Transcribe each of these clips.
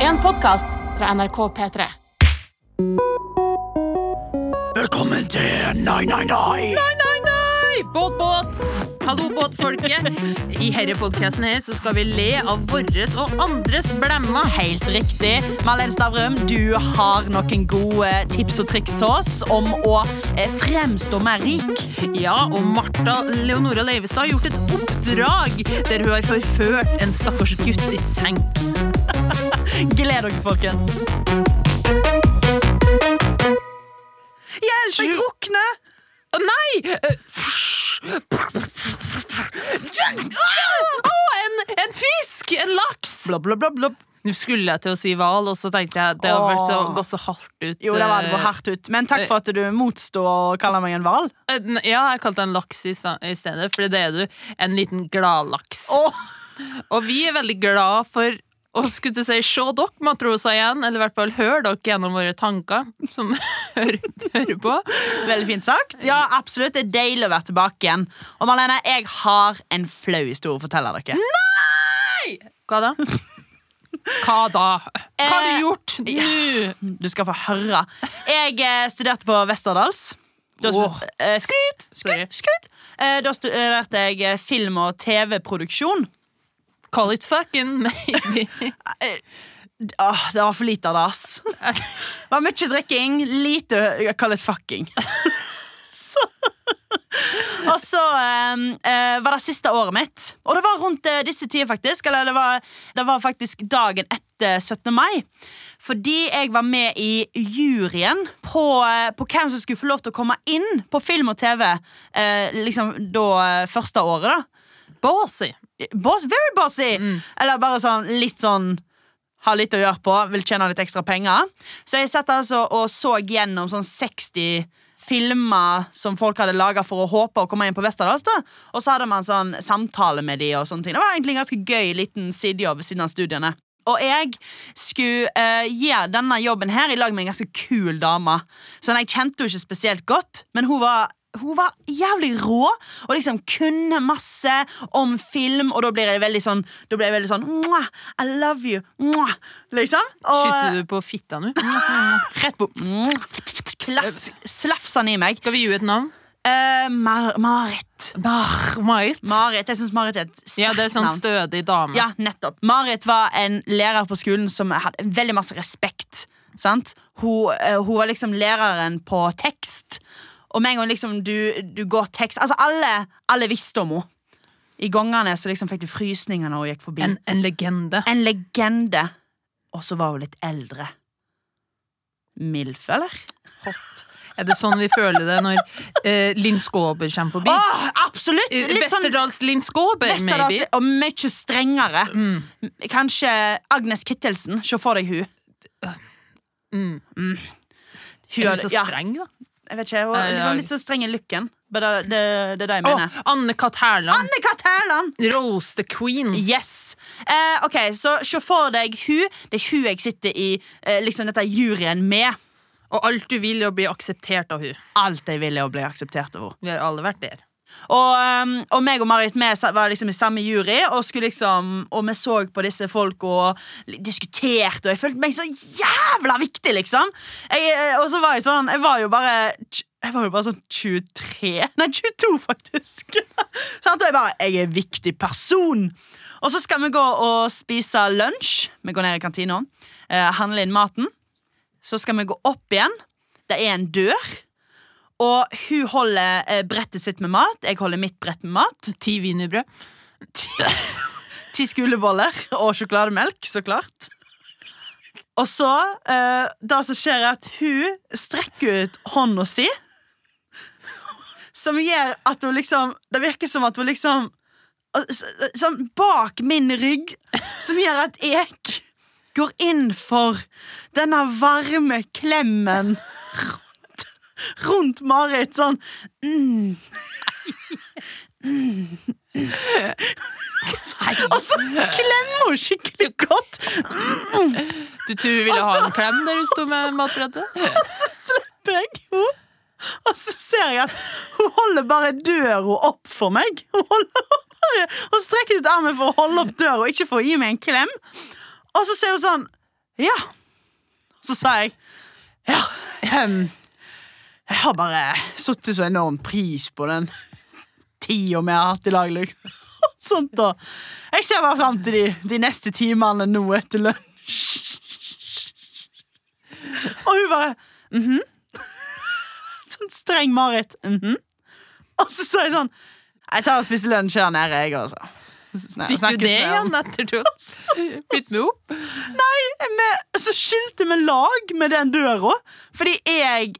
En podkast fra NRK P3. Velkommen til Nei, nei, nei! Nei, nei, nei! Båt, båt! Hallo, båtfolket. I herre podkasten her så skal vi le av våres og andres blemmer. Helt riktig. Marlene Stavrum, du har noen gode tips og triks til oss om å eh, fremstå mer rik. Ja, og Martha Leonora Leivestad har gjort et oppdrag der hun har forført en stakkars gutt i senk. Gled dere, folkens. Hjelp, jeg drukner! Å nei! Eh, Å, en, en fisk! En laks! Nå skulle jeg til å si hval, og så tenkte jeg det har så, gått så hardt ut. Jo, det var det eh, hardt ut. Men takk for at du motstår å kalle meg en hval. eh, Ja, jeg kalte en laks i, stedet, for det er du. En liten gladlaks. Oh. Og vi er veldig glad for å skulle til si se dere matroser igjen, eller i hvert fall hør dere gjennom våre tanker, som hører, hører på. Veldig fint sagt. Ja, absolutt. Det er deilig å være tilbake igjen. Og Marlene, jeg har en flau historie å fortelle dere. Nei! Hva da? Hva da? Hva har du Eh, gjort nå? Du skal få høre. Jeg eh, studerte på Westerdals. Skryt! Eh, Skryt! Eh, Da studerte jeg film- og TV-produksjon. Call it fucking maybe. Åh, det var for lite av det, ass. Det var mye drikking, lite Call it fucking. Og så eh, eh, var det siste året mitt. Og det var rundt eh, disse tider, faktisk. Eller det var, det var faktisk dagen etter 17. mai. Fordi jeg var med i juryen på, eh, på hvem som skulle få lov til å komme inn på film og TV. Eh, liksom da første året, da. Bossy. Boss, very bossy! Eller bare sånn litt sånn har litt å gjøre på, vil tjene litt ekstra penger. Så jeg satt altså og så gjennom sånn 60 filmer som folk hadde laga for å håpe å komme inn på Westerdals. da Og så hadde man sånn samtale med de og sånne ting. Det var egentlig en ganske gøy liten sidejobb ved siden av studiene. Og jeg skulle uh, gjøre denne jobben her i lag med en ganske kul dame. Sånn, Jeg kjente henne ikke spesielt godt, men hun var, hun var jævlig rå og liksom kunne masse om film. Og da blir jeg veldig sånn, da blir jeg veldig sånn I love you. Mwah, liksom. Og, Kysser du på fitta nå? Rett på Slafsa han i meg. Skal vi gi et navn? Uh, Mar Marit. Mar Marit. Marit, Jeg syns Marit er et sterkt Ja, det er sånn stødig dame. Ja, nettopp. Marit var en lærer på skolen som hadde veldig masse respekt. Sant? Hun, uh, hun var liksom læreren på tekst. Og med en gang liksom du, du går tekst Altså, alle, alle visste om henne. I gangene så liksom fikk du frysninger når hun gikk forbi. En, en legende. En legende. Og så var hun litt eldre. Milf, eller? Er det sånn vi føler det når eh, Linn Skåber kommer forbi? Åh, absolutt! Litt sånn Linn Skåber, maybe? og mye strengere. Kanskje Agnes Kittelsen. Se for deg hun. Mm. Hun Er du så streng, da? Jeg vet ikke, er liksom. Litt så streng i looken. Det, det, det er det jeg mener. mener. Anne-Kat. Hærland. Anne-Kat. Hærland! Roast the queen. Yes. Eh, ok, Så se for deg hun. Det er hun jeg sitter i eh, liksom dette juryen med. Og alt du vil, er å bli akseptert av hun Alt jeg vil, er å bli akseptert av henne. Vi har alle vært der. Og, um, og meg og Marit vi var liksom i samme jury, og, liksom, og vi så på disse folk og diskuterte, og jeg følte meg så jævla viktig, liksom. Jeg, eh, og så var jeg sånn Jeg var jo bare Jeg var jo bare sånn 23 Nei, 22, faktisk. Og jeg bare Jeg er en viktig person. Og så skal vi gå og spise lunsj. Vi går ned i kantina, Handler handle inn maten. Så skal vi gå opp igjen. Det er en dør. Og hun holder eh, brettet sitt med mat. Jeg holder mitt brett med mat. Ti wienerbrød. Ti skuleboller og sjokolademelk, så klart. Og så eh, Det som skjer, er at hun strekker ut hånda si. Som gjør at hun liksom Det virker som at hun liksom Sånn bak min rygg. Som gjør at jeg går inn for denne varme klemmen rundt, Marit. Sånn mm. Og så klemmer hun skikkelig godt. Du tror vi ville ha en klem der du sto med matbrettet? Og så slipper jeg henne. Og så ser jeg at hun holder bare døra opp for meg. Hun holder bare Hun strekker ut armen for å holde opp døra, ikke for å gi meg en klem. Og så sier hun sånn Ja. Så sa jeg Ja, ehm, jeg har bare satt så enorm pris på den tida vi har hatt i lag. Liksom. Sånt. Jeg ser bare fram til de, de neste timene nå etter lunsj. Og hun bare mhm. Sånn streng Marit. mhm. Og så sa jeg sånn Jeg tar og spiser lunsj her nede, jeg, altså. Snak- Fikk du det igjen etter du bytte meg opp? med, så skilte vi lag med den døra. Fordi jeg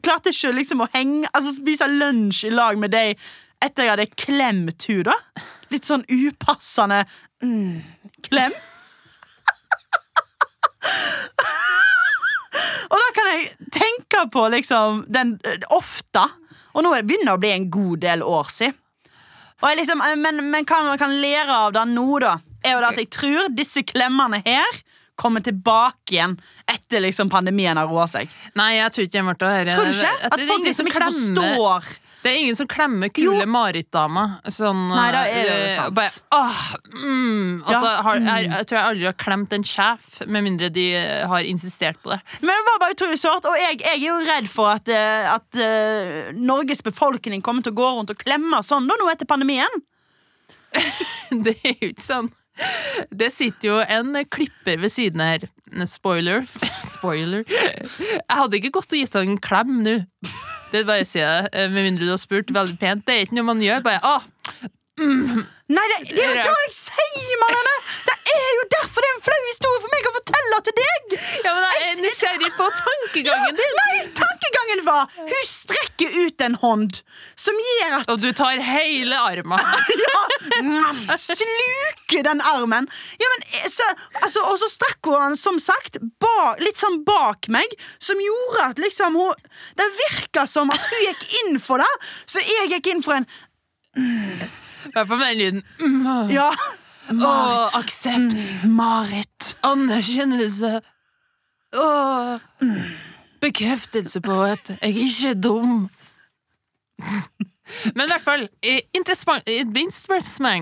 klarte ikke liksom å henge Altså spise lunsj i lag med deg etter jeg hadde klemt hun da. Litt sånn upassende mm, klem. Og da kan jeg tenke på liksom den eh, ofte. Og nå begynner det å bli en god del år siden. Liksom, eh, men, men hva man kan lære av det nå, da, er jo det at jeg tror disse klemmene her kommer tilbake igjen etter liksom pandemien har roa seg. Nei, jeg tror ikke jeg ble her. Tror du ikke? At det folk liksom som ikke forstår Det er ingen som klemmer kule Marit-dama. Sånn, Nei, da er det eh, sant. Bare, åh, mm, altså, Ja, har, jeg, jeg tror jeg aldri har klemt en sjef, med mindre de eh, har insistert på det. Men det var bare utrolig sårt, og jeg, jeg er jo redd for at, eh, at uh, Norges befolkning kommer til å gå rundt og klemme sånn da nå etter pandemien. Det er jo ikke sånn. Det sitter jo en klipper ved siden her. Spoiler. Spoiler. Jeg hadde ikke gått og gitt han en klem nå. Det bare sier jeg, det med mindre du har spurt veldig pent. Det er ikke noe man gjør. Bare, ah, Nei, det, det er jo da jeg sier, Marianne! Det er jo derfor det er en flau historie for meg å fortelle til deg! ja, men jeg er nysgjerrig på tankegangen din. Nei, tankegangen var Hun strekker ut en hånd som gjør at Og du tar hele armen. Ja, mm, sluker den armen. Ja, men, eh, så, altså, og så strakk hun den som sagt ba, litt sånn bak meg, som gjorde at liksom hun Det virka som at hun gikk inn for det, så jeg gikk inn for en I hvert fall med den lyden. Mm, Ja, Åh, aksept. Marit. Anerkjennelse. Åh, bekreftelse på at jeg ikke er dum. Men i hvert fall interessant, Oi,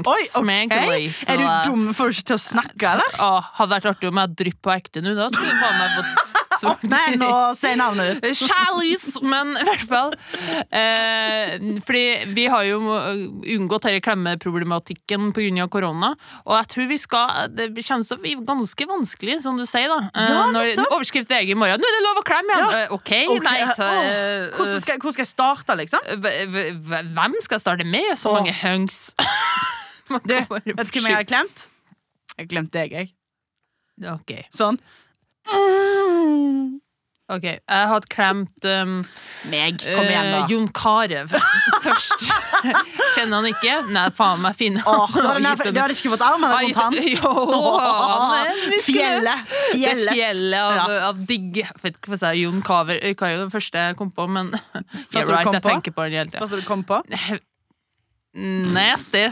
ok. smankly, Er du dum? Får du ikke til å snakke, eller? Åh, hadde vært artig om jeg hadde drypp på ekte nå. Da skulle du faen meg fått svart. Men å si navnet ut! Charlies, men i hvert fall eh, Fordi vi har jo unngått denne klemmeproblematikken pga. korona. Og jeg tror vi skal Det kommer til å bli ganske vanskelig, som du sier. da Eh, Ja, når. Overskrift VG i morgen. Nå er det lov å klemme! Ja. Eh, ok, okay. nei ta, eh, Hvordan skal, hvor skal jeg starte, liksom? Hvem skal jeg starte med? Så mange mange hunks. Du, vet du hvem jeg har klemt? Jeg har glemt deg, jeg. Okay. Sånn. Ok Jeg hadde klemt um, Meg. Kom igjen, da. eh, Jon Carew først. Kjenner han ikke? Nei, faen meg fin. Oh, da hadde ikke fått armen rundt han. Jo, han er muskuløs. Fjellet. Det Fjellet. fjellet av, Ja. av digg Jeg vet ikke hva jeg sa, Jon Carew er den første jeg kom på, men yeah, du right, jeg på? tenker på den hele tida. Hva du kom på? Nasty.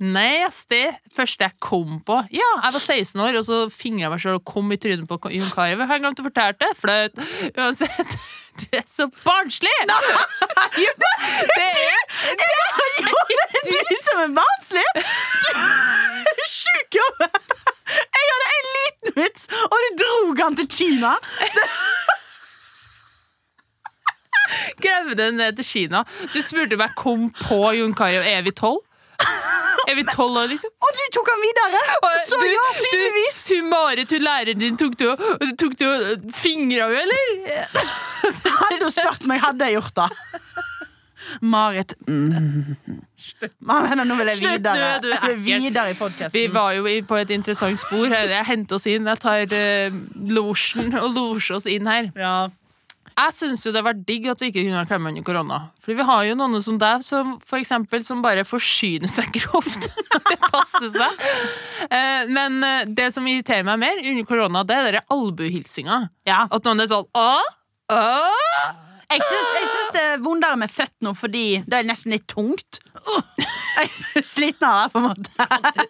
Nasty. Første jeg kom på. Ja, jeg var 16 år, og så fingra jeg meg sjøl og kom i trynet på Jon Carew. Jeg har glemt å fortelle det. Flaut. Uansett. Du er så barnslig! det er Du som er barnslig! Du er sjuk i hodet! Jeg hadde en liten vits, og du drog han til Kina. Gravde ned til Kina. Du spurte om jeg kom på Jon Carew. Er vi tolv? Er vi tolv år, liksom? Og du tok han videre! Så du, ja, tydeligvis. Du, hun Marit, hun læreren din, tok du og tok du og fingra henne, eller? Hadde hun spurt meg, hadde jeg gjort det. Marit mm. Marlene, nå vil jeg Slutt, videre. nå er du videre i Vi var jo på et interessant spor. Jeg henter oss inn. Jeg tar uh, losjen og losjer oss inn her. Ja. Jeg syns jo det har vært digg at vi ikke kunne klemme under korona. Fordi vi har jo noen som deg, som for eksempel, som bare forsyner seg grovt når det passer seg. Eh, men eh, det som irriterer meg mer under korona, det er den albuehilsinga. ja. At noen er sånn Åh? Åh? Jeg syns, det er vondere med født nå, fordi det er nesten litt tungt. Uh, jeg er sliten av det, på en måte.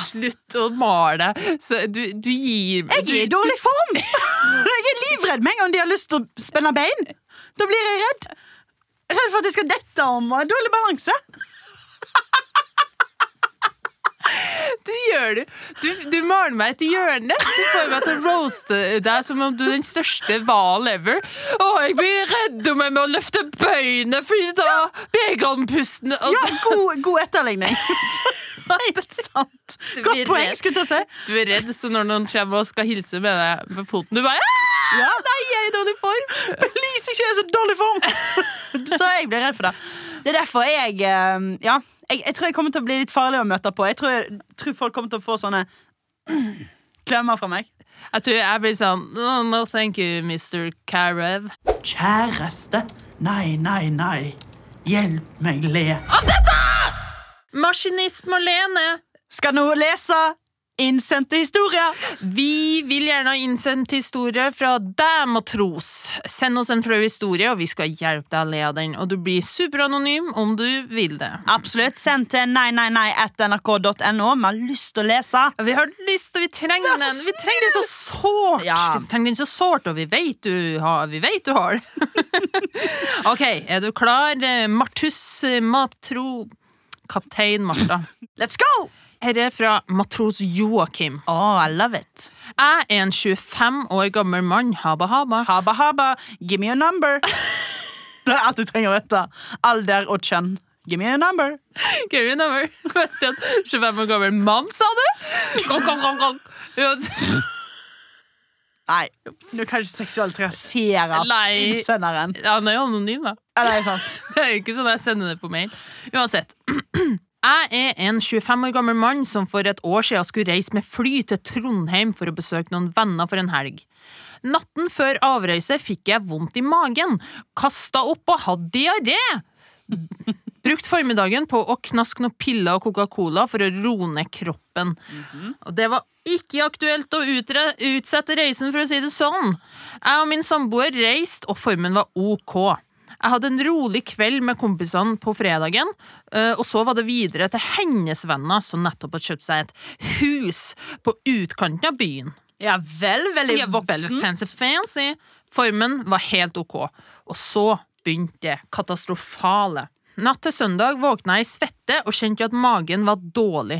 Slutt å male. Så du, du gir Jeg er i dårlig form! Jeg er livredd med en gang de har lyst til å spenne bein. Da blir jeg redd. Redd for at jeg skal dette om og dårlig balanse. Du gjør det. Du, du maler meg et hjørne. Du får meg til å roaste deg som om du er den største hval ever. Å, jeg blir redd om jeg må løfte bøyene, fordi da blir jeg andpusten. Altså. Ja, god, god etterligning. Helt sant. Godt poeng, skulle jeg si. Du er redd, så når noen kommer og skal hilse med deg på foten, du bare «Ah, Ja. Nei, jeg er i dårlig form! Please, ikke jeg er så dårlig form! Så jeg blir redd for det. Det er derfor jeg eh, Ja, jeg, jeg tror jeg kommer til å bli litt farlig å møte på. Jeg tror, jeg tror folk kommer til å få sånne klemmer fra meg. Jeg tror jeg blir sånn No, No thank you, Mr. Karev. Kjæreste, nei, nei, nei. Hjelp meg le. Av dette! Maskinist Marlene, Skal nå lese innsendte historier. vi vil gjerne ha innsendt historier fra deg, matros. Send oss en flau historie, og vi skal hjelpe deg å le av den. Og du blir superanonym om du vil det. Absolutt. Send til nei, nei, nei at nrk.no. Vi har lyst til å lese. Vi har lyst, og vi trenger den. Vi trenger den så sårt. Ja. Vi trenger den så sårt, og vi vet du har, vi vet du har det. ok, er du klar? Eh, Martus eh, Matro... Kaptein Martha. Let's go! Her er fra matros Joakim. Oh, I love it. Jeg er en 25 år gammel mann. Haba, haba. Haba, haba. Give me a number. Det er alt du trenger å vite. Alder og kjønn. Give me a number. Give me a number. 25 år gammel mann, sa du? Gong, gong, gong, gong. Nei, du kan ikke seksuelt trakassere innsenderen. Ja, Han er jo anonym, da. Ja, det er sant. Det er jo ikke sånn jeg sender det på mail. Uansett. Jeg er en 25 år gammel mann som for et år siden skulle reise med fly til Trondheim for å besøke noen venner for en helg. Natten før avreise fikk jeg vondt i magen, kasta opp og hadde diaré. Brukt formiddagen på å knaske noen piller og Coca-Cola for å roe ned kroppen. Og det var ikke aktuelt å utsette reisen, for å si det sånn. Jeg og min samboer reiste, og formen var ok. Jeg hadde en rolig kveld med kompisene på fredagen, eh, og så var det videre til hennes venner som nettopp hadde kjøpt seg et hus på utkanten av byen. Ja vel, veldig Ja, voksen. fancy, fancy. Formen var helt ok. Og så begynte det katastrofale. Natt til søndag våkna jeg i svette og kjente at magen var dårlig.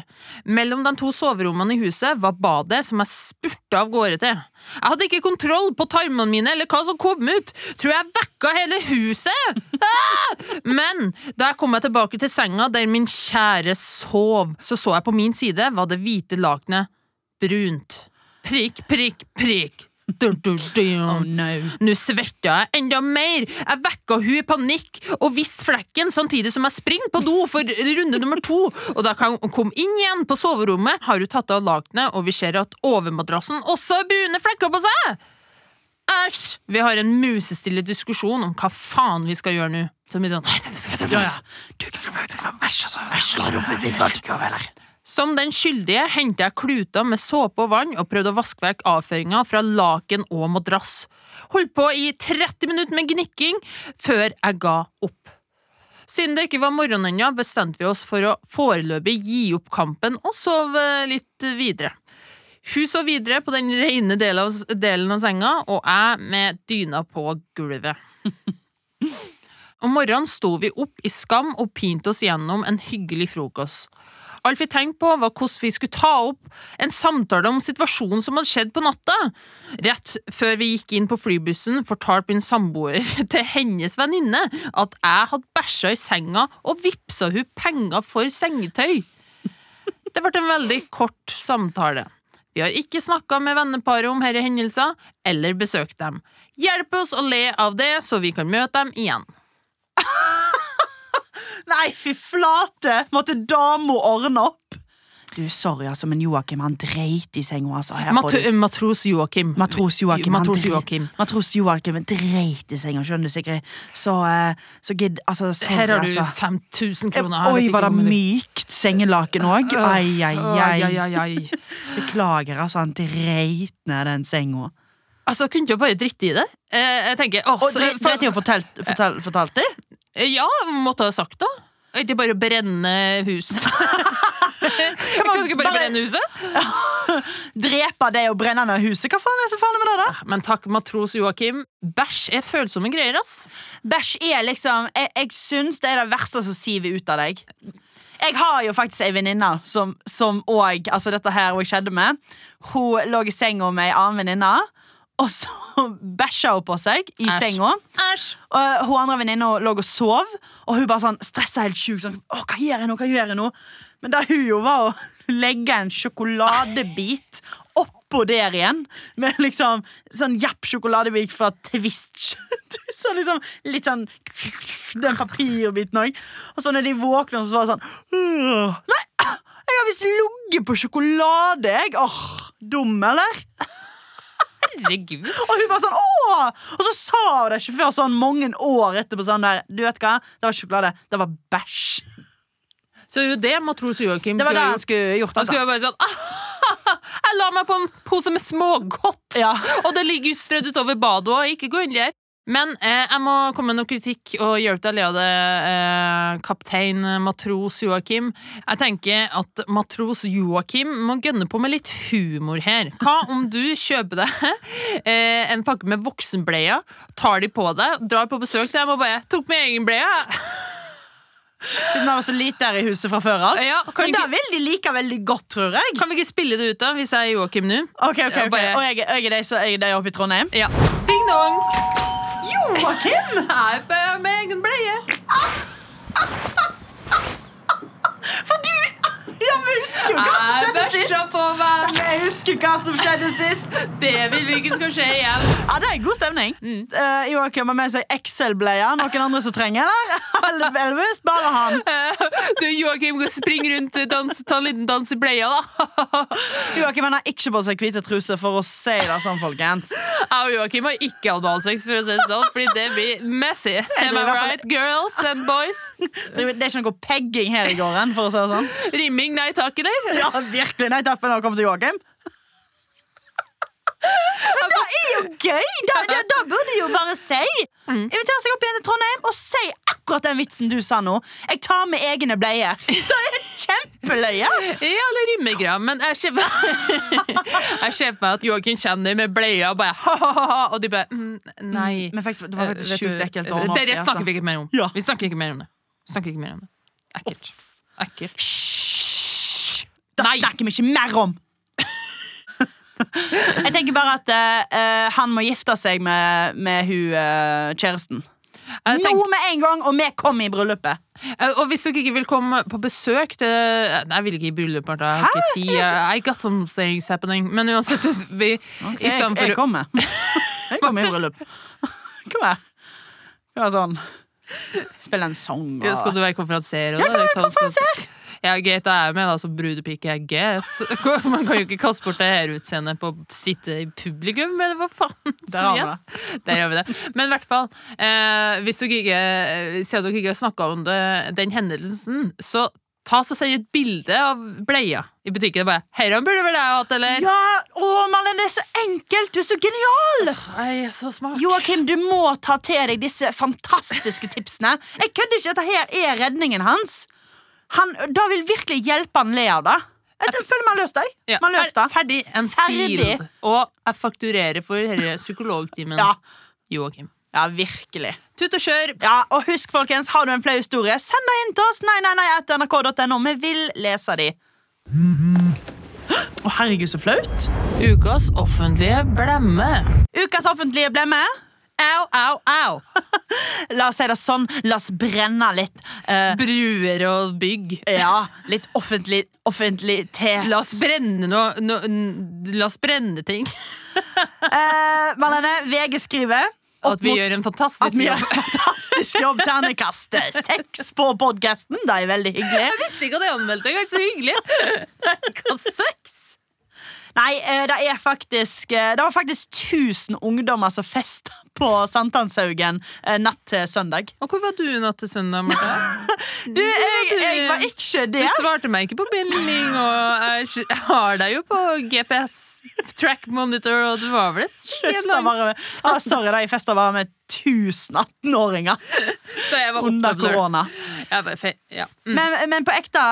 Mellom de to soverommene i huset var badet som jeg spurta av gårde til. Jeg hadde ikke kontroll på tarmene mine eller hva som kom ut. Tror jeg vekka hele huset! Ah! Men da jeg kom meg tilbake til senga der min kjære sov, så så jeg på min side var det hvite lakenet brunt. Prikk, prikk, prikk. Oh no. Nå svetta jeg enda mer. Jeg vekka hun i panikk og visste flekken samtidig som jeg springer på do for runde nummer to. Og da kan hun komme inn igjen på soverommet, har hun tatt av lakenet, og vi ser at overmadrassen også har brune flekker på seg. Æsj! Vi har en musestille diskusjon om hva faen vi skal gjøre nå. Så vi sånn, Ja, ja. Du kan ikke Vær så snill. Jeg slår opp umiddelbart. Som den skyldige hentet jeg kluter med såpe og vann og prøvde å vaske vekk avføringa fra laken og madrass. Holdt på i 30 minutter med gnikking før jeg ga opp. Siden det ikke var morgen ennå, bestemte vi oss for å foreløpig gi opp kampen og sove litt videre. Hun sov videre på den rene delen av, delen av senga, og jeg med dyna på gulvet. Om morgenen sto vi opp i skam og pinte oss gjennom en hyggelig frokost. Alt vi tenkte på, var hvordan vi skulle ta opp en samtale om situasjonen som hadde skjedd på natta. Rett før vi gikk inn på flybussen, fortalte min samboer til hennes venninne at jeg hadde bæsja i senga og vippsa hun penger for sengetøy. Det ble en veldig kort samtale. Vi har ikke snakka med venneparet om disse hendelser, eller besøkt dem. Hjelp oss å le av det, så vi kan møte dem igjen. Nei, fy flate! Måtte dama ordne opp. Du, sorry, altså, men Joakim han dreit i senga, altså. Mat matros Joakim. Matros Joakim. Matros Joakim. Matros Joakim dreit i senga, skjønner du sikkert. Så, eh, så gidd Altså, sorry, Her har du altså. 5000 kroner. Jeg Oi, var det mykt sengelaken òg? Ai, ai, ai, ai. Beklager, altså. Han dreit ned den senga. Altså, kunne du bare dritt i det? Eh, jeg tenker, Og så- dre- dreit i å fortalt, fortalt, fortalt det? Ja, måtte ha sagt det. Ikke bare brenne hus. kan man ikke bare, brenne huset? Drepe det og brenne ned huset? Hva faen er så farlig med det, da? Men takk, matros Joakim. Bæsj er følsomme greier, ass. Bæsj er liksom Jeg, jeg syns det er det verste som siver ut av deg. Jeg har jo faktisk ei venninne som som òg Altså, dette her hun skjedde med. Hun lå i senga med ei annen venninne, og så bæsja hun på seg i Æsj. senga. Æsj! Og hun andre venninna lå og sov, og hun bare sånn stressa helt sjuk. Sånn, Å, hva gjør jeg nå? Hva gjør jeg nå? Men det hun gjorde, var å legge en sjokoladebit oppå der igjen. Med liksom sånn japp sjokoladebit fra Twist. så liksom litt sånn Den papirbiten òg. Og så når de våkner, så var det sånn Nei, jeg har visst ligget på sjokolade, jeg. Åh, dum, eller? Herregud. Og hun bare sånn, åh! Og så sa hun det ikke før sånn mange år etterpå sånn der, du vet hva, det var sjokolade, det var bæsj. Så jo det matros Joakim Det var det han skulle gjort, Han skulle altså. bare sånn Jeg la meg på en pose med smågodt, Ja. og det ligger strødd utover badet òg. Ikke gå inn der. Men eh, jeg må komme med noe kritikk og hjelpe deg å le av det, eh, kaptein matros Joakim. Jeg tenker at matros Joakim må gønne på med litt humor her. Hva om du kjøper deg eh, en pakke med voksenbleier, tar de på deg, drar på besøk til dem og bare 'tok med egen bleie'? Siden det var så lite her i huset fra før av. Ja, Men ikke, vil de like veldig godt, tror jeg. kan vi ikke spille det ut, da, hvis jeg er Joakim nå? Ok, ok, ok bare- Og jeg, jeg er deg, så jeg er deg oppe i Trondheim. Ja. Bing dong! Joakim! Jeg er med egen bleie. For du Ja, vi husker jo hva som Jeg skjedde sist. bæsja på meg. Vi husker hva som skjedde sist. Det vil vi ikke skal skje igjen. Ja, det er god stemning. Eh, Joakim har med seg Excel-bleier. Noen andre som trenger, eller? Eller bare han. Du, Joakim, spring rundt, dans, ta en liten dans i bleia, da. Joakim han har ikke på seg hvite truser, for å si det sånn, folkens. Jeg og Joakim har ikke analsex, for å si det sånn, fordi det blir messy. Am I right, girls and boys? Det det er ikke noe pegging her i gården, for å si det sånn. Rimming, nei takk, eller? Ja, virkelig. Nei, tappen har kommet til Joakim. Men det er jo gøy! Da, da, da burde de jo bare si. Invitere seg opp igjen til Trondheim og si akkurat den vitsen du sa nå. Jeg tar med egne bleier. Det er kjempeløye. Ja, eller rimmegreier, men jeg ser for meg at Joakim kommer med bleia og bare ha-ha-ha, og de bare mm, Nei. Men faktisk, det var Eh, faktisk vet sjukt ekkelt å Det altså. snakker vi ikke mer om. Ja. Vi snakker ikke mer om det. Vi snakker ikke mer om det. Ekkelt. Ekkelt. Hysj! Det snakker vi ikke mer om! Tenker bare at eh, eh, han må gifte seg med, med hun eh, kjæresten. Jeg Nå med en gang, og vi kommer i bryllupet. Eh, Og hvis dere ikke vil komme på besøk til Nei, jeg vil ikke i bryllup, Martha. Jeg har ikke tid. I got some things happening. Men uansett, vi, i Jeg, stedet jeg for kommer. Jeg kommer i bryllup. Kom her. Kom her sånn. Spille en sang. Og... Skal du være konferansier? Kan være Ta oss på- konferansier. Ja, greit, da er jeg med, da, som brudepike, I guess. Man kan jo ikke kaste bort det her utseendet på å sitte i publikum, eller hva faen? Der Yes. Der gjør vi det. Men i hvert fall, eh, hvis dere ikke sier dere ikke har snakka om det, den hendelsen, så ta så send et bilde av bleia i butikken. Bare, 'Herre burde vel jeg hatt', eller? Ja, å, Marlene, det er så enkelt! Du er så genial! Jeg er så smart. Joakim, du må ta til deg disse fantastiske tipsene. Jeg kødder ikke, dette her er redningen hans. Han, da vil virkelig hjelpe han le av det. Jeg føler meg løst det. Ja, Man løst det. Ferdig and Ferdig. sealed. Og jeg fakturerer for denne psykologtimen. Ja. Joakim. ja, virkelig. Tut og kjør. Ja, og husk, folkens, har du en flau historie, send det inn til oss. Nei, nei, nei, etter nrk.no. Vi vil lese de. Å, herregud, så flaut. Ukas offentlige blemme. Ukas offentlige ble med. Au, au, au. La oss si det sånn. La oss brenne litt. Eh, Bruer og bygg. ja, litt offentlig, offentlig te. La oss brenne noe no, n- La oss brenne ting. Eh, Marlene, VG skriver At vi mot- gjør en at fantastisk vi gjør jobb. en fantastisk jobb. Ternekast seks på podkasten. Det er veldig hyggelig. Jeg visste ikke at jeg anmeldte engang. Så hyggelig. Hva sex? Nei, eh, det er faktisk eh, Det var faktisk 1000 ungdommer som festa på Sankthanshaugen eh, natt til søndag. Og hvor var du natt til søndag, Martha? Du, jeg, jeg var ikke Du svarte meg ikke på melding, og jeg har deg jo på GPS track monitor, og du var vel et langs ah, sorry, da, jeg festa bare med 1000 18-åringer Så jeg var under opptatt korona. Ja, ja. mm. Men, men på ekte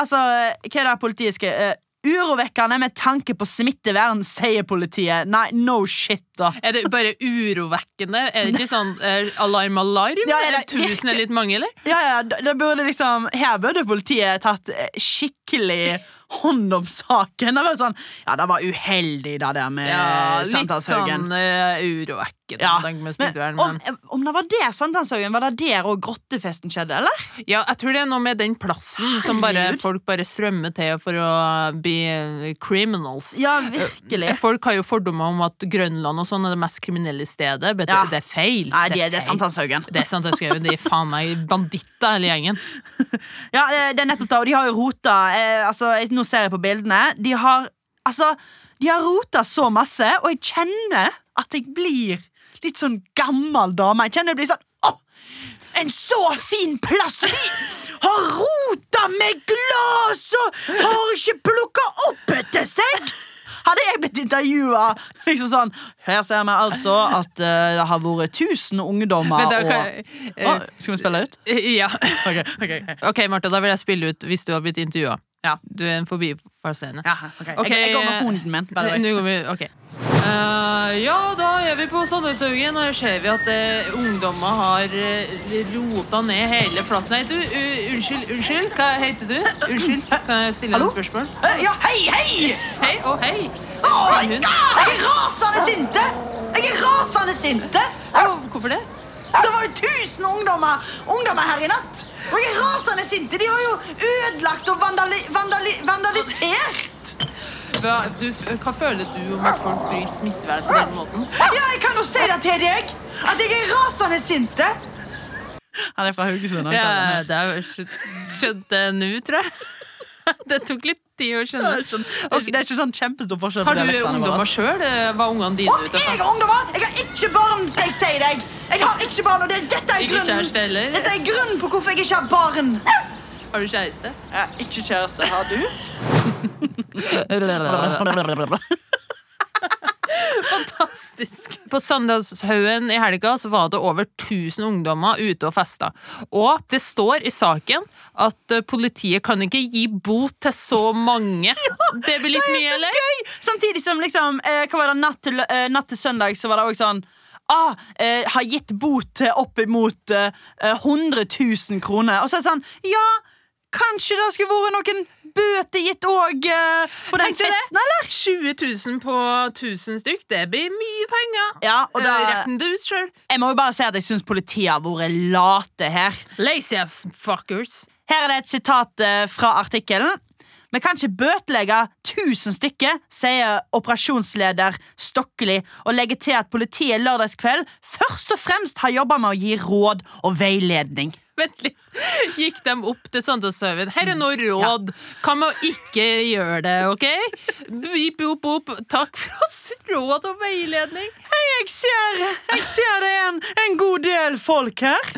Altså, hva er det politiet skrev? Urovekkende med tanke på smittevern, sier politiet. Nei, no shit, da. Er det bare urovekkende? Er det ikke sånn eh, alarm, alarm? Ja, det det tusen er litt mange, eller? Ja, ja, da, da burde liksom Her burde politiet tatt eh, skikkelig hånd om saken. Det var sånn Ja, det var uheldig, det der med Ja, litt sånn uh, urovekkende Ja, med Men om, om det var det Sankthanshaugen, var det der og grottefesten skjedde, eller? ja, jeg tror det er noe med den plassen som bare, folk bare strømmer til for å bli eh, criminals. Ja, virkelig. Folk har jo fordommer om at Grønland og sånn det mest kriminelle stedet. Vet Ja. Det er feil. Nei, det, det er. Sankthanshaugen. Det er skrev, de er faen meg banditter, hele gjengen. Ja, det det er nettopp det, og de har jo rota eh, altså, Nå ser jeg på bildene. De har Altså, de har rota så masse, og jeg kjenner at jeg blir litt sånn gammel dame. Jeg kjenner jeg blir sånn Å! En så fin plass! De har rota med glass og har ikke plukka opp etter seg! Hadde jeg blitt intervjua liksom sånn Her ser vi altså at uh, det har vært 1000 ungdommer da og kan, Å, Skal vi spille ut? ja. Ok, okay, okay. Ok, Martha, da vil jeg spille ut hvis du har blitt intervjua. Ja. Du er en forbipasserende. Ja, okay. okay. jeg, jeg går med hunden min. by the way. Eh, Ja, da er vi på Sandneshaugen, og her ser vi at uh, ungdommer har uh, rota ned hele plassen. Nei, du, uh, unnskyld, unnskyld, hva heter du? Unnskyld, kan jeg stille deg et spørsmål? Eh, Ja, hei, hei! Hei, å hei! En jeg er rasende sinte! Jeg er rasende sinte! Å, hvorfor det? Det var jo tusen ungdommer, ungdommer her i natt! Og jeg er rasende sinte! De har jo ødelagt og vandali, vandali, vandalisert! Hva, du, hva føler du om at folk bryter smittevern på den måten? Ja, jeg kan jo si det til deg! At jeg er rasende sinte! Han er fra Haugesund. Det, er- det har jeg skjønt, skjønt det nå, tror jeg. Det tok litt tid å skjønne. Det er ikke sånn kjempestor forskjell Har du ungdommer sjøl? Var ungene dine ute jeg har ungdommer! Jeg har ikke barn, skal jeg si deg! Jeg har ikke barn, og det, dette er grunnen? Dette er grunnen på hvorfor jeg ikke har barn. Har du kjæreste? Jeg har ikke kjæreste. Har du? Fantastisk. På Søndagshaugen i helga så var det over 1000 ungdommer ute og festa. Og det står i saken at eh, politiet kan ikke gi bot til så mange. Det blir litt mye, eller? Gøy! Samtidig som liksom eh, Hva var det, natt til, eh, natt til søndag så var det også sånn Ah, eh, har gitt bot til opp imot eh, 100 000 kroner. Og så er det sånn Ja, kanskje det skulle vært noen bøter gitt òg uh, på den Tenkte det. festen, eller? 20 000 på 1000 stykk, det blir mye penger. Ja, og Eh, da, Retten du sjøl. jeg må jo bare si at jeg syns politiet har vært late her. Lazy ass fuckers. Her er det et sitat uh, fra artikkelen. Vi kan ikke bøtelegge 1000 stykker, sier operasjonsleder Stokkeli, og legger til at politiet lørdagskveld først og fremst har jobba med å gi råd og veiledning. Vent litt. Gikk de opp til Sandalshaugen? Her er noe råd. Hva med å ikke gjøre det, OK? Bip, bop, bop. Takk for oss. Råd og veiledning. Jeg ser, jeg ser det er en, en god del folk her,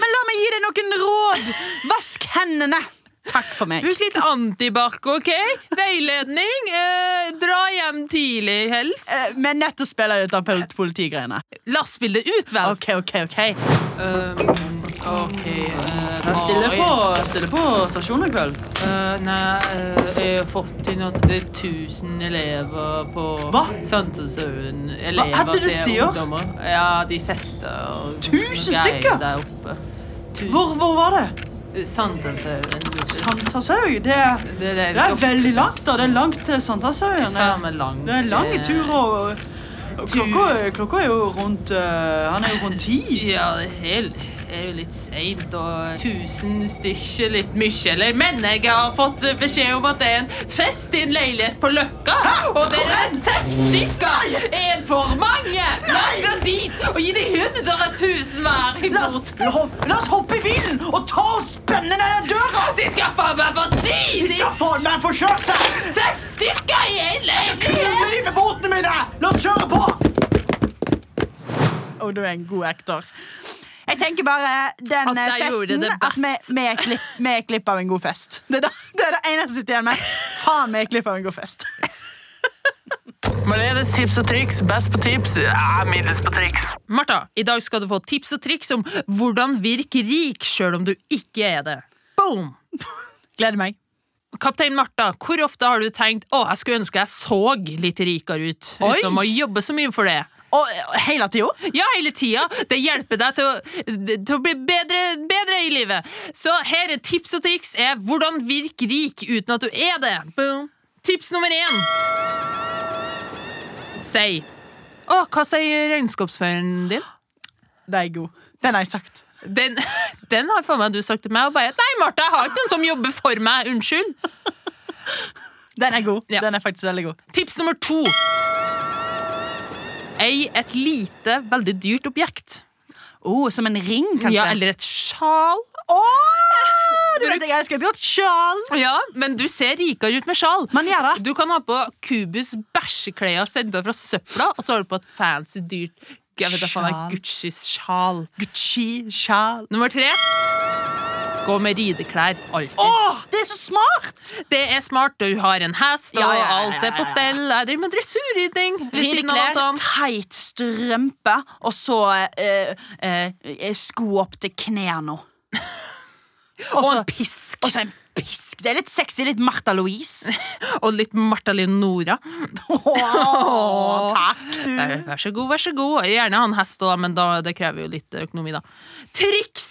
men la meg gi deg noen råd. Vask hendene. Takk for meg. Bruk litt antibac, OK? Veiledning. Eh, dra hjem tidlig, helst. Eh, men nettopp spiller til ut av politigreiene. La oss spille det ut, vel. OK, OK. ok Um, OK uh, Stille på, stille på stasjonen i kveld. Uh, nei, uh, jeg har fått inn at det er 1000 elever på Hva? Sandalshaugen. Elever er det du sier? ungdommer. Ja, de fester. og 1000 stykker? Der oppe. Tusen- Hvor, hvor var det? Sankthanshaugen. Sankthanshaug? Det, Det, det, er veldig langt. da Det er langt til Sankthanshaugen. Det er lang tur. turer. Og, og klokka, klokka er jo rundt eh, Han er jo rundt ti. Ja, det er helt- er jo litt seint, og tusen stykker litt mye, eller? Men jeg har fått beskjed om at det er en fest i en leilighet på Løkka, og det er seks stykker! En for mange! La oss dra dit og gi de hundre tusen hver i La oss, la, oss hoppe i bilen og ta og spenne den døra! De skal faen meg få si! De De skal faen meg få kjøre seg! seks stykker i en leilighet! De med botene mine! La oss kjøre på! Og du er en god actor. Jeg tenker bare den At jeg eh, festen At vi, er klipp, klipp av en god fest. Det er det, det, er det eneste som sitter igjen med. Faen, vi er klipp av en god fest. Marlenes tips og triks. Best på tips, ja, middels på triks. Martha, i dag skal du få tips og triks om hvordan virke rik sjøl om du ikke er det. Boom! Gleder meg. Kaptein Martha, hvor ofte har du tenkt å, jeg skulle ønske jeg så litt rikere ut, Oi. uten å jobbe så mye for det? Og hele tida? Ja, hele tida. Det hjelper deg til å, til å bli bedre, bedre i livet. Så her er tips og triks er hvordan virke rik uten at du er det. Boom. Tips nummer én. Si. Å, hva sier regnskapsføreren din? Det er god. Den har jeg sagt. Den, den har for meg du sagt til meg, og bare Nei, Martha, jeg har ikke noen som jobber for meg. Unnskyld. Den er god. Ja. Den er faktisk veldig god. Tips nummer to. Ei et lite, veldig dyrt objekt. Oh, som en ring, kanskje? Ja, eller et sjal. Åh, du vet jeg elsker et godt sjal! Ja, men du ser rikere ut med sjal. Man gjør det. Du kan ha på Kubus bæsjeklær sendt fra søpla, og så har du på et fancy, dyrt jeg vet da faen, Sjal. Guccis sjal. Gucci, sjal. Nummer tre. Gå med rideklær alltid. Åh, det er så smart! Det er smart. Du har en hest, og Ja, ja, ja, alt er på stell. Jeg driver med dressurridning. Rideklær, teit strømpe, og så eh, eh, sko opp til knærne. Og så- en pisk. Og så en pisk. Det er litt sexy. Litt Martha Louise. Og litt Martha Leonora. Åh, takk, du. Vær, så god, vær så god. Gjerne ha en hest, da, men da, det krever jo litt økonomi, da. Triks!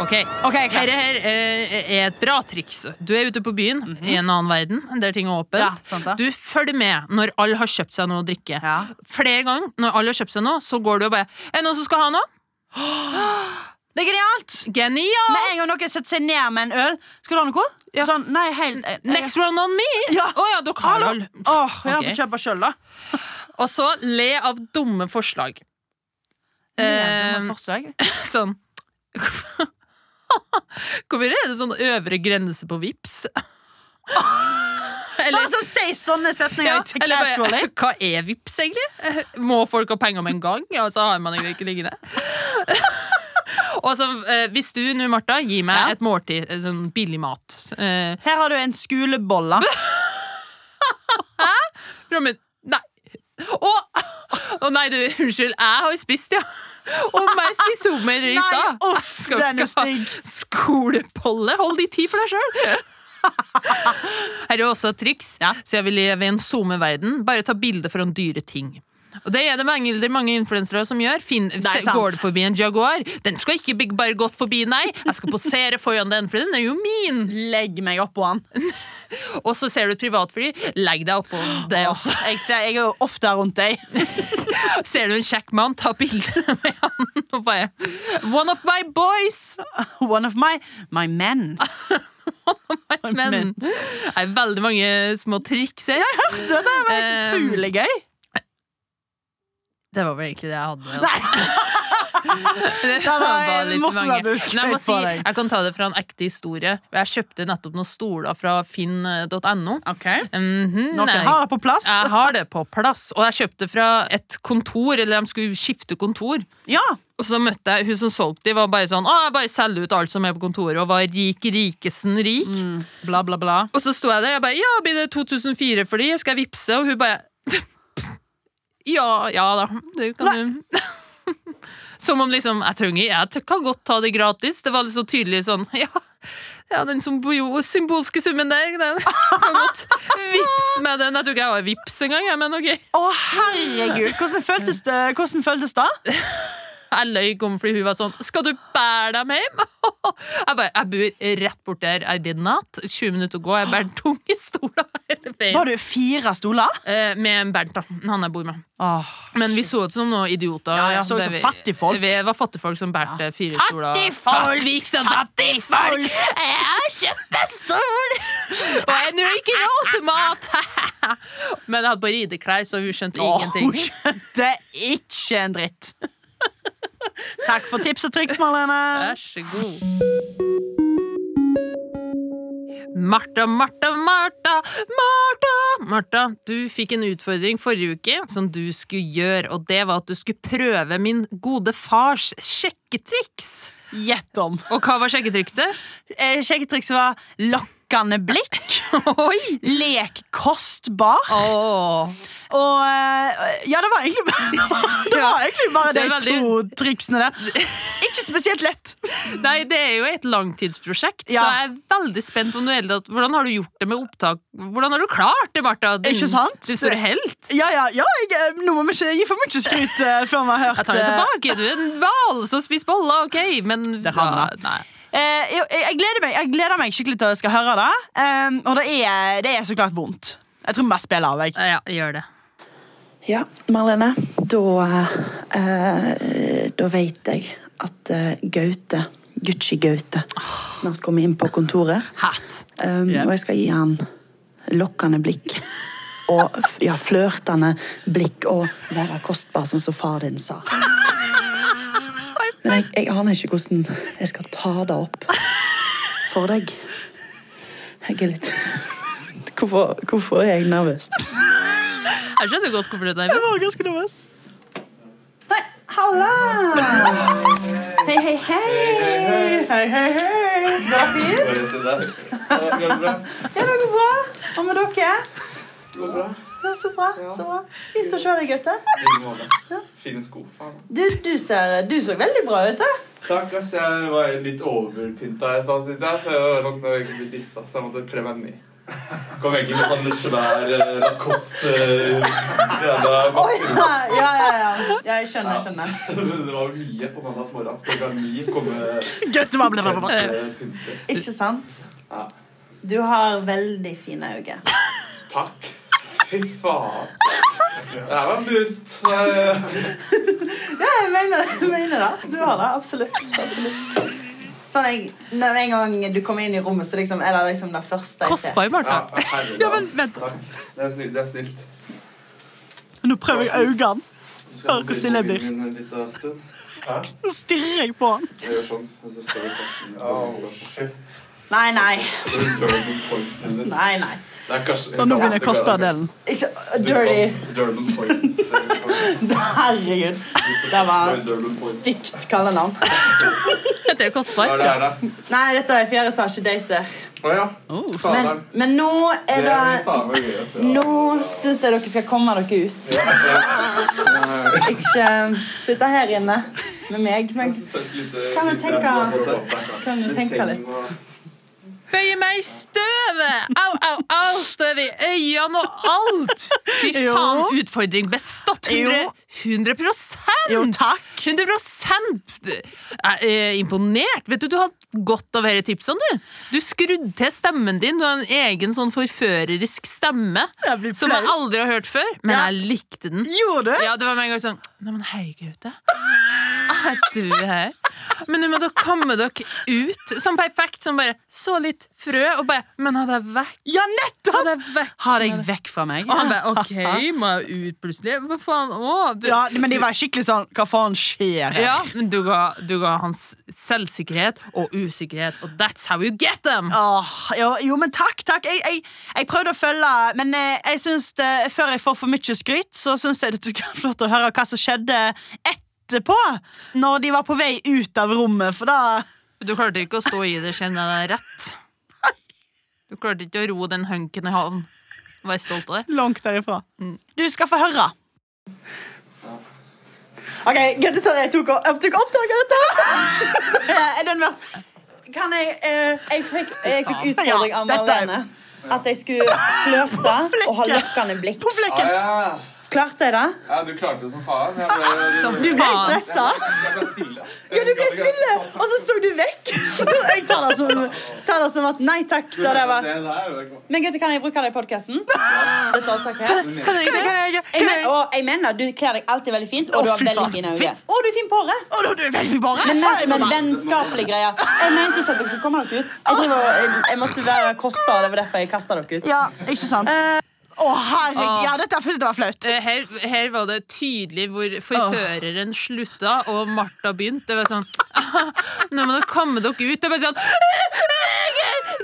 Ok, okay. Dette her eh, er et bra triks. Du er ute på byen, i en annen verden, der ting er åpent. Ja, sant ja. Du følger med når alle har kjøpt seg noe å drikke. Ja. Flere ganger når alle har kjøpt seg noe, så går du og bare Er det noen som skal ha noe? Det er genialt! Genialt! Med en gang noen setter seg ned med en øl Skal du ha noe? Ja. Sånn, nei, helt jeg, jeg. Next round on me! Å Ja. ja, dere har øl. Åh, jeg har Ok. fått kjøpe sjøl, da. Og så le av dumme forslag. Le Eh, dumme forslag. sånn Hvorfor er det sånn øvre grense på vips? Eller, Altså, Si sånne setninger ja, bare, hva er vips, egentlig? Eh, Må folk ha penger med en gang? Ja, så har man egentlig ikke liggende. Og så, eh, Hvis du nå, Martha, gir meg Ja. et måltid, eh, sånn billig mat eh, Her har du en skolebolle. Hæ? Nei. Å! Å nei, du, unnskyld. Jeg har jo spist, ja. Om jeg spiser hummer i Nei, stad. uff, Skal den er ikke ha stygg. Skolepolle. Hold de tid for deg sjøl. Her er også et triks. Ja. Så jeg vil leve i en SoMe-verden. Bare ta bilde foran dyre ting. Og Det er det mange, det er mange influensere som gjør. Finn, er sant. går det forbi en Jaguar? Den skal ikke bare gått forbi, nei. Jeg skal posere foran den, for den er jo min. Legg meg oppå han. Og så ser du et privatfly. Legg deg oppå det også. Jeg, ser, jeg er jo ofte rundt deg. Ser du en kjekk mann, ta bilde med han og bare One of my boys! One of my, my mens. Men Men- det er veldig mange små triks her. Det Det var helt Um, utrolig gøy. Det var vel egentlig det jeg hadde. Nei, Det var bare litt morsomt mange. at du på si, deg. jeg kan ta det fra en ekte historie. Jeg kjøpte nettopp noen stoler fra finn.no. ok -hmm. Noen har det på plass. Jeg har det på plass, og jeg kjøpte fra et kontor, eller de skulle skifte kontor. Ja. Og så møtte jeg hun som solgte de, var bare sånn Å, jeg bare selger ut alt som er på kontoret, og var rik rikesen rik. Mm, bla, bla, bla. Og så sto jeg der, jeg bare Ja, blir det 2004 for de? Skal jeg vippse? Og hun bare Ja, ja da. Det kan du. Som om liksom Jeg trenger Jeg kan godt ta det gratis. Det var liksom tydelig sånn Ja, ja den symbol symbolske summen der, den kan godt vips med den. Jeg tror ikke jeg har vips engang, men ok. Å, herregud! Hvordan føltes det? Hvordan føltes det? Jeg løy om fordi hun var sånn Skal du bære dem hjem? Jeg bare Jeg bor rett bort der. I did not. 20 minutter å gå. Jeg bærer tunge stoler hele veien. Var du fire stoler? Eh, med Bernt, da. Han jeg bor med. Oh, Men vi så ut som noen idioter. Ja, jeg så ut som vi- fattigfolk. Vi var fattigfolk som bærte fire stoler. Fattigfolk! Vi gikk som fattigfolk! Jeg har kjøpt en stol! Og jeg har nå ikke råd til mat! Men jeg hadde på rideklær, så hun skjønte oh, ingenting. Hun skjønte ikke en dritt. Takk for tips og triks, Marlene. Vær så god. Martha, Martha, Martha, Martha! Martha, du fikk en utfordring forrige uke som du skulle gjøre, og det var at du skulle prøve min gode fars sjekketriks. Gjett om. Og hva var sjekketrikset? Eh, Sjekketrikset var lokka lokkende blikk. Oi! Lekkostbar kostbar. Åh. Og eh, Ja, det var egentlig bare, det var egentlig bare Det de veldig- to triksene der. Ikke spesielt lett. Nei, det er jo et langtidsprosjekt, Ja. så jeg er veldig spent på noe. Hvordan har du gjort det med opptak? Hvordan har du klart det, Martha? Din, Ikke sant? Din store helt. Ja, ja, ja jeg, eh, Nå må vi ikke gi for mye skryt uh, før vi har hørt Jeg tar det tilbake. Du er en hval som spiser boller, OK, men Det ja, nei. Eh, jeg, jeg, gleder meg, jeg gleder meg skikkelig til å skal høre det. Eh, og det er, det er så klart vondt. Jeg tror vi bare spiller av. Jeg. Ja, gjør det. Ja, Marlene. Da, eh, da vet jeg at eh, Gaute, Gucci Gaute, snart kommer inn på kontoret. Um, yeah. Og jeg skal gi han lokkende blikk. Og ja, flørtende blikk og være kostbar, sånn som far din sa. Men jeg, jeg aner ikke hvordan jeg skal ta det opp for deg. Jeg er litt Hvorfor, hvorfor er jeg nervøs? Jeg skjønner godt hvorfor du er Jeg nervøs. var ganske nervøs. Nei, halla! Hei, hei, hei. Hei, hei, hei. Går det fint? Ja, det går bra. Hva med dere? Ja, så bra. så bra. Fint å se deg, Gaute. Fine sko. Du, du, ser, du så veldig bra ut. da. Takk, ass. Jeg var litt overpynta i stad, syns jeg. Så jeg var sånn, jeg var egentlig litt dissa, så jeg måtte kle meg ned. Kom egentlig med sånn svær eh, Lacoste eh, jævla Oi, ja, ja, ja, ja. ja jeg skjønner. jeg skjønner. Det var mye på mandags morgen. Klokka ni komme Gaute var ble bra. eh. Ikke sant? Ja. Du har veldig fine øyne. Takk. Fy faen. Det her var. Eh, Ja, jeg mener, jeg mener det. Du har det. Absolutt. absolutt. Sånn jeg, når en gang du kommer inn i rommet, så liksom, er det liksom det første jeg ser. Kostbar, Martha. Ja, herregud. Ja, men vent. Det er snilt. Det er snilt. Nå prøver jeg øynene. Hører hvor stille jeg blir. Nå stirrer jeg på han. Jeg gjør sånn, og så står vi fast. Oh, shit. Nei, nei. Nei, nei. Og nå begynner Kasper-delen. Ikke Dirty. Poison. Er Herregud. Det var stygt kallenavn. Dette er er det her, da? Nei, dette er fjerde etasje dater. Å ja. Men, men nå er Det. Nå syns jeg dere skal komme dere ut. Ikke sitte her inne med meg. Men Kan du tenke- kan du tenke litt? Bøye meg i støvet! Au, au, au! Støv i øynene og alt! Fy Jo. faen, utfordring bestått! 100, 100 Jo, takk. 100 Jeg er imponert. Vet Du du har hatt godt av disse tipsene. Du Du skrudde til stemmen din. Du har en egen sånn forførerisk stemme som jeg aldri har hørt før, men Ja. jeg likte den. Gjorde du? Ja, det var med en gang sånn Nei, men hei, Gaute. Er du her? Men nå må dere komme dere ut. Sånn perfekt. Som bare så litt frø, og bare Men ha deg vekk. Ja, Ha nettopp! deg vekk. Ha deg vekk fra meg. Og han bare OK, må jeg ut plutselig? Hva faen? Å, du, Ja, men de var skikkelig sånn Hva faen skjer her? ja, men du ga, du ga hans selvsikkerhet og usikkerhet, og that's how you get them! Åh, jo, jo, men takk, takk. Jeg, jeg, jeg prøvde å følge, men jeg, jeg synes det, før jeg får for mye skryt, så syns jeg det er flott å høre hva som skjedde etterpå. Når de var på vei ut av rommet, for da Du klarte ikke å stå i det, kjenner jeg deg rett? Du klarte ikke å ro den hunken i havn. Vær stolt av det. Langt derifra. Mm. Du skal få høre. OK, Gaute, sorry, jeg tok, jeg tok opptak av dette. Det er den verste. Kan jeg eh, Jeg fikk, jeg fikk utfordring av Marlene. At jeg skulle flørte og ha lokkende blikk. På flekken. Ah, ja. Klarte jeg det? ja, du klarte det som faen. Jeg ble, Som Du ble stressa. jeg ble stille. Ja, du ble stille, og så så du vekk. Jeg tar det som, tar det som at nei takk. Da det var. Men gutter, kan jeg bruke det i podkasten? Her. Kan jeg det? Jeg jeg mener, Du kler deg alltid veldig fint, og du har veldig fine øyne. Og du er fin på håret. Du. Men mer som en vennskapelig greie. Jeg mente ikke at dere skulle komme dere ut. Jeg, driver, jeg, jeg måtte være kostbar, det var derfor jeg kasta dere ut. Ja, ikke sant? Å, herregud. Ja, dette jeg var flaut. Eh, Her, her var det tydelig hvor forføreren slutta, og Martha begynte. Det var sånn Nå må dere komme dere ut. Det var sånn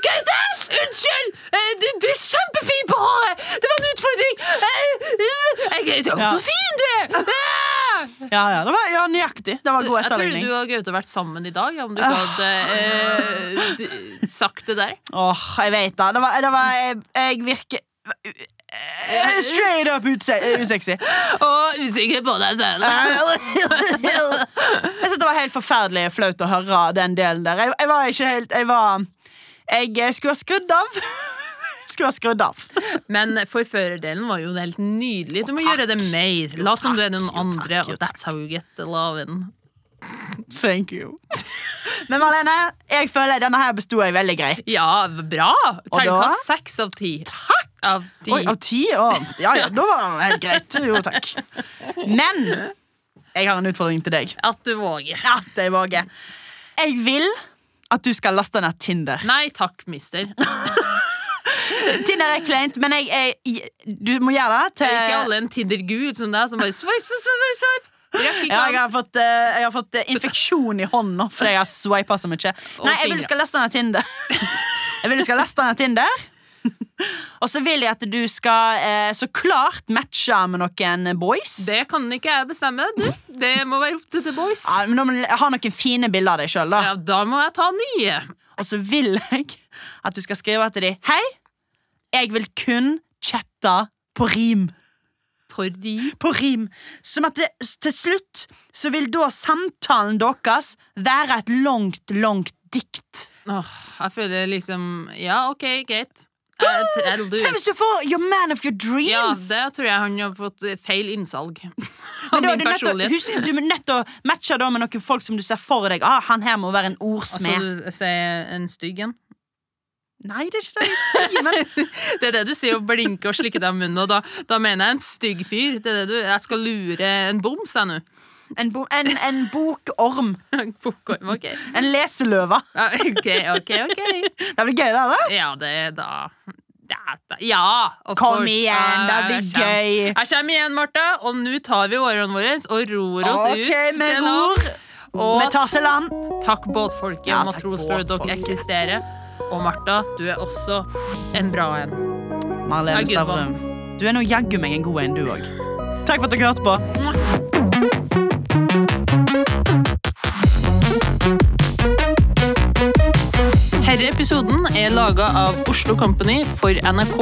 Gaute! Unnskyld! Eh, Du, du er kjempefin på håret! Det var en utfordring! Eh, eh, Jeg er så fin du er! Ah! Ja, ja, det var ja, nøyaktig. Det var god Jeg tror du og Gaute har vært sammen i dag, om du ikke hadde eh, sagt det der. Åh, jeg vet da. Det var, det var Jeg, jeg virker eh, Straight up usexy. Og usikker på deg selv. Jeg synes det var helt forferdelig flaut å høre den delen der. Jeg, jeg var ikke helt Jeg var Jeg eh, skulle ha skrudd av. Skulle ha skrudd av. Men forførerdelen var jo helt nydelig. Du må gjøre det mer. Lat som du er noen andre. Og that's how you get the lovin'. Thank you. Men Marlene, jeg føler denne her besto jeg veldig greit. Ja, bra! Terningkast seks av ti. Takk! Av ti. Oi, av ti? Å, ja, ja, da var det helt greit. Jo, takk. Men jeg har en utfordring til deg. At du våger. At jeg våger. Jeg vil at du skal laste ned Tinder. Nei takk, mister. Tinder er kleint, men jeg, jeg, du må gjøre det Det er ikke alle en Tinder-gud som deg, som bare swipe, swipe, swipe, ja, jeg har fått, eh, jeg har fått eh, infeksjon i hånda fordi jeg har swipa så mye. Nei, jeg vil du skal laste ned Tinder. Jeg vil du skal laste ned Tinder. Og så vil jeg at du skal eh, så klart matche med noen boys. Det kan ikke jeg bestemme, du. Det må være opp til The Boys. Ja, men da må du ha noen fine bilder av deg sjøl. Ja, da må jeg ta nye. Og så vil jeg at du skal skrive til dem Hei, jeg vil kun chatte på rim. Fordi På rim. Som at det, til slutt så vil da samtalen deres være et langt, langt dikt. Åh, jeg føler liksom Ja, OK, greit. Tenk hvis du får your man of your dreams! ja, det tror jeg han har fått feil innsalg. Men da er du, å- personlighet. husk, du er nødt til å matche da med noen folk som du ser for deg. Ah, han her må være en ordsmed. Altså, så sier en stygg en? Nei, det er ikke det jeg sier, men Det er det du sier, å blinke og slikke deg i munnen. Og da, da mener jeg en stygg fyr. Det er det du, jeg skal lure en boms, jeg nå. en, bo, en, en bokorm. Popcorn, ok. En leseløve. Ok, ok, ok. Det blir gøy, da. da. Ja, det er da Ja, Kom igjen, det blir gøy. Jeg kommer igjen, Martha, og nå tar vi årene våre og ror oss Ok, ut. vi ror. Og Vi tar til land. takk båtfolket og for at dere eksisterer. Og Martha, du er også en bra en. Marlene Stavrum. Du er nå jaggu meg en god en, du òg. Takk for at dere hørte på. Herre episoden er laga av Oslo Company for NRK.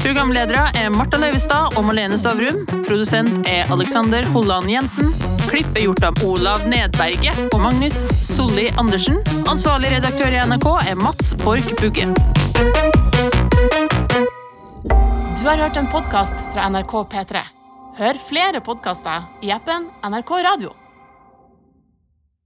Programledere er Marta Leivestad og Malene Stavrum. Produsent er Alexander Holland Jensen. Klipp er gjort av Olav Nedberget og Magnus Solli Andersen. Ansvarlig redaktør i NRK er Mats Borch Bugge. Du har hørt en podkast fra NRK P3. Hør flere podkaster i appen NRK Radio.